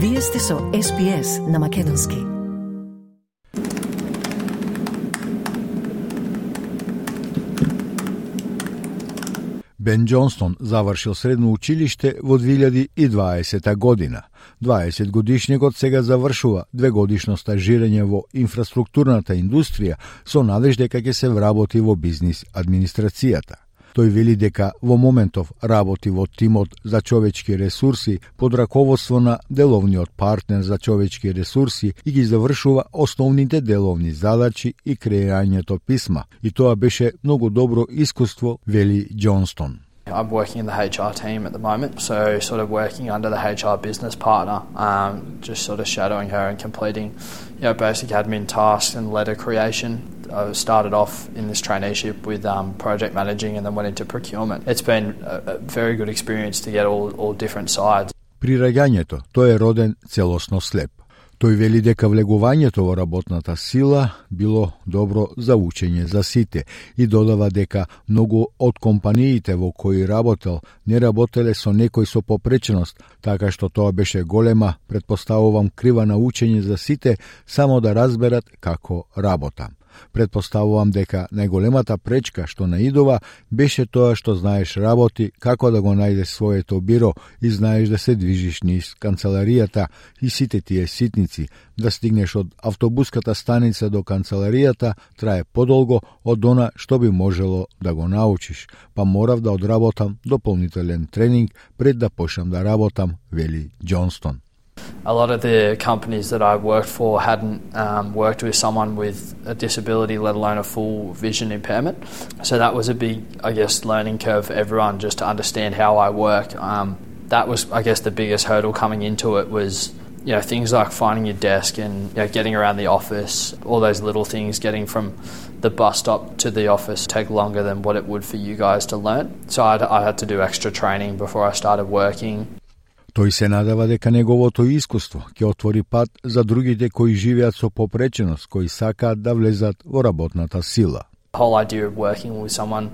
Вие сте со SPS на Македонски. Бен Џонстон завршил средно училиште во 2020 година. 20 годишникот сега завршува двегодишно стажирање во инфраструктурната индустрија со надеж дека ќе се вработи во бизнис администрацијата. Тој вели дека во моментов работи во тимот за човечки ресурси под раководство на деловниот партнер за човечки ресурси и ги завршува основните деловни задачи и креирањето писма. И тоа беше многу добро искуство, вели Џонстон. I'm working in the HR team at the moment, so sort of working under the HR business partner, um, just sort of shadowing her and completing, you know, basic admin tasks and letter creation. I started off in this traineeship with um, project managing and then went into procurement. It's been a, a very good experience to get all, all different sides. При раѓањето тој е роден целосно слеп. Тој вели дека влегувањето во работната сила било добро за учење за сите и додава дека многу од компаниите во кои работел не работеле со некој со попреченост, така што тоа беше голема, предпоставувам, крива на учење за сите само да разберат како работам. Предпоставувам дека најголемата пречка што наидува беше тоа што знаеш работи, како да го најдеш своето биро и знаеш да се движиш низ канцеларијата и сите тие ситници, да стигнеш од автобуската станица до канцеларијата трае подолго од она што би можело да го научиш, па морав да одработам дополнителен тренинг пред да почнам да работам, вели Џонстон. A lot of the companies that I worked for hadn't um, worked with someone with a disability, let alone a full vision impairment. So that was a big, I guess, learning curve for everyone just to understand how I work. Um, that was, I guess, the biggest hurdle coming into it was you know things like finding your desk and you know, getting around the office, all those little things, getting from the bus stop to the office take longer than what it would for you guys to learn. So I'd, I had to do extra training before I started working. Тој се надава дека неговото искуство ќе отвори пат за другите кои живеат со попреченост, кои сакаат да влезат во работната сила. whole idea of working with someone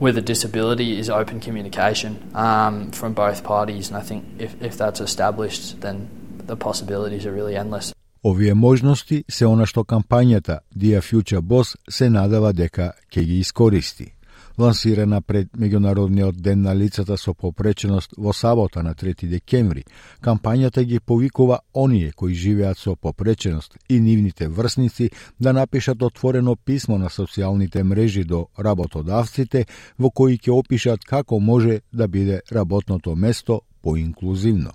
with a disability is open communication um, from both parties, and I think if, if that's established, then the possibilities are really endless. Овие можности се она што кампањата Dear Future Boss се надава дека ќе ги искористи лансирана пред Меѓународниот ден на лицата со попреченост во сабота на 3 декември. Кампањата ги повикува оние кои живеат со попреченост и нивните врсници да напишат отворено писмо на социјалните мрежи до работодавците во кои ќе опишат како може да биде работното место поинклузивно.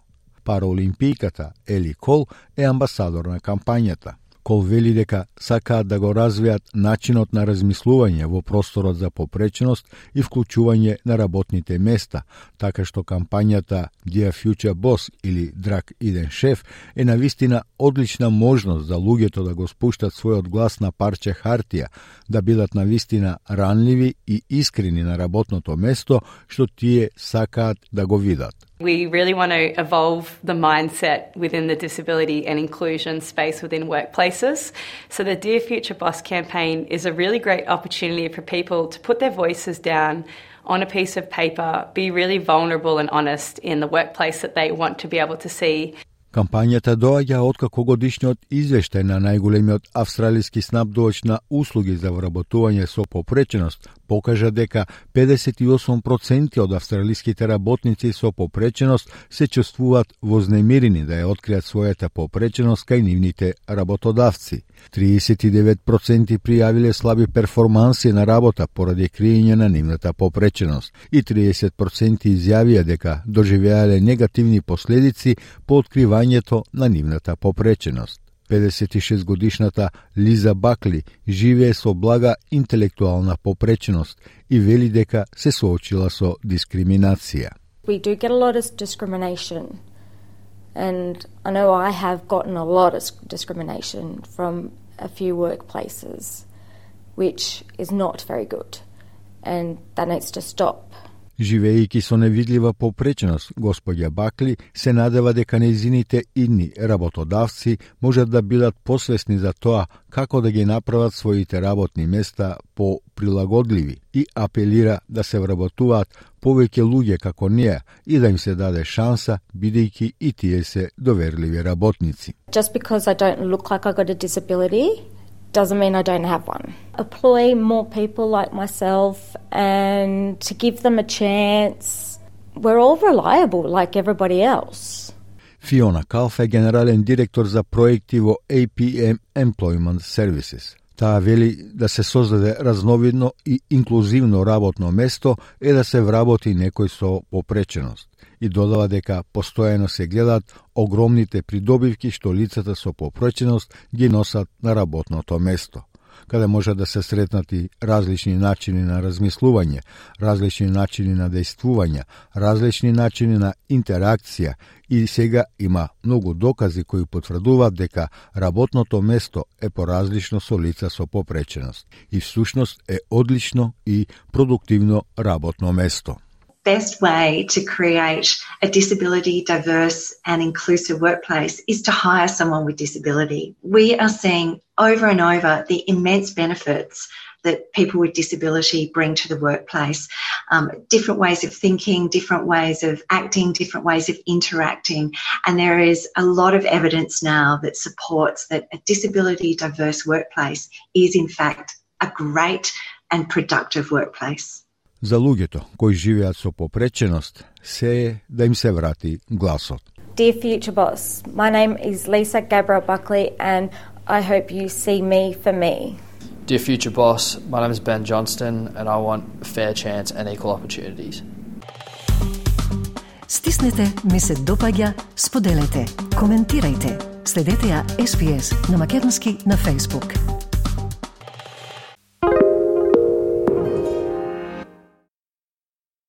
Параолимпијката Ели Кол е амбасадор на кампањата. Кол вели дека сакаат да го развијат начинот на размислување во просторот за попреченост и вклучување на работните места, така што кампањата Dear Future Boss или Драк иден шеф е на вистина одлична можност за луѓето да го спуштат својот глас на парче хартија, да бидат на вистина ранливи и искрени на работното место што тие сакаат да го видат. We really want to evolve the mindset within the disability and inclusion space within workplaces. So, the Dear Future Boss campaign is a really great opportunity for people to put their voices down on a piece of paper, be really vulnerable and honest in the workplace that they want to be able to see. Кампањата доаѓа откако годишниот извештај на најголемиот австралиски снабдувач на услуги за вработување со попреченост покажа дека 58% од австралиските работници со попреченост се чувствуваат вознемирени да ја откријат својата попреченост кај нивните работодавци. 39% пријавиле слаби перформанси на работа поради криење на нивната попреченост и 30% изјавија дека доживеале негативни последици по откривањето на нивната попреченост. 56 годишната Лиза Бакли живее со блага интелектуална попреченост и вели дека се соочила со дискриминација. We do get a lot of discrimination. And I know I have gotten a lot of discrimination from a few workplaces, which is not very good. And that needs to stop. Живејќи со невидлива попреченост, господја Бакли се надева дека незините идни работодавци можат да бидат посвесни за тоа како да ги направат своите работни места по прилагодливи и апелира да се вработуваат повеќе луѓе како неа и да им се даде шанса бидејќи и тие се доверливи работници. Just because I don't look like I got a disability doesn't mean I don't have one. Employ more people like myself and to give them a chance. We're all reliable like everybody else. Fiona Kalf general generalen direktor za projective APM Employment Services. Таа вели да се создаде разновидно и инклузивно работно место е да се вработи некој со попреченост. И додава дека постојано се гледаат огромните придобивки што лицата со попреченост ги носат на работното место каде може да се сретнати различни начини на размислување, различни начини на действување, различни начини на интеракција и сега има многу докази кои потврдуваат дека работното место е поразлично со лица со попреченост и всушност е одлично и продуктивно работно место. best way to create a disability diverse and inclusive workplace is to hire someone with disability. We are seeing over and over the immense benefits that people with disability bring to the workplace. Um, different ways of thinking, different ways of acting, different ways of interacting. And there is a lot of evidence now that supports that a disability diverse workplace is, in fact, a great and productive workplace. За луѓето кои живеат со попреченост, се е да им се врати гласот. Dear future boss, my name is Lisa Gabriel Buckley and I hope you see me for me. Dear future boss, my name is Ben Johnston and I want fair chance and equal opportunities. Stisnite, mi se dopađa, spodelajte, komentirajte. Sledite ja SPS na makedonski na Facebook.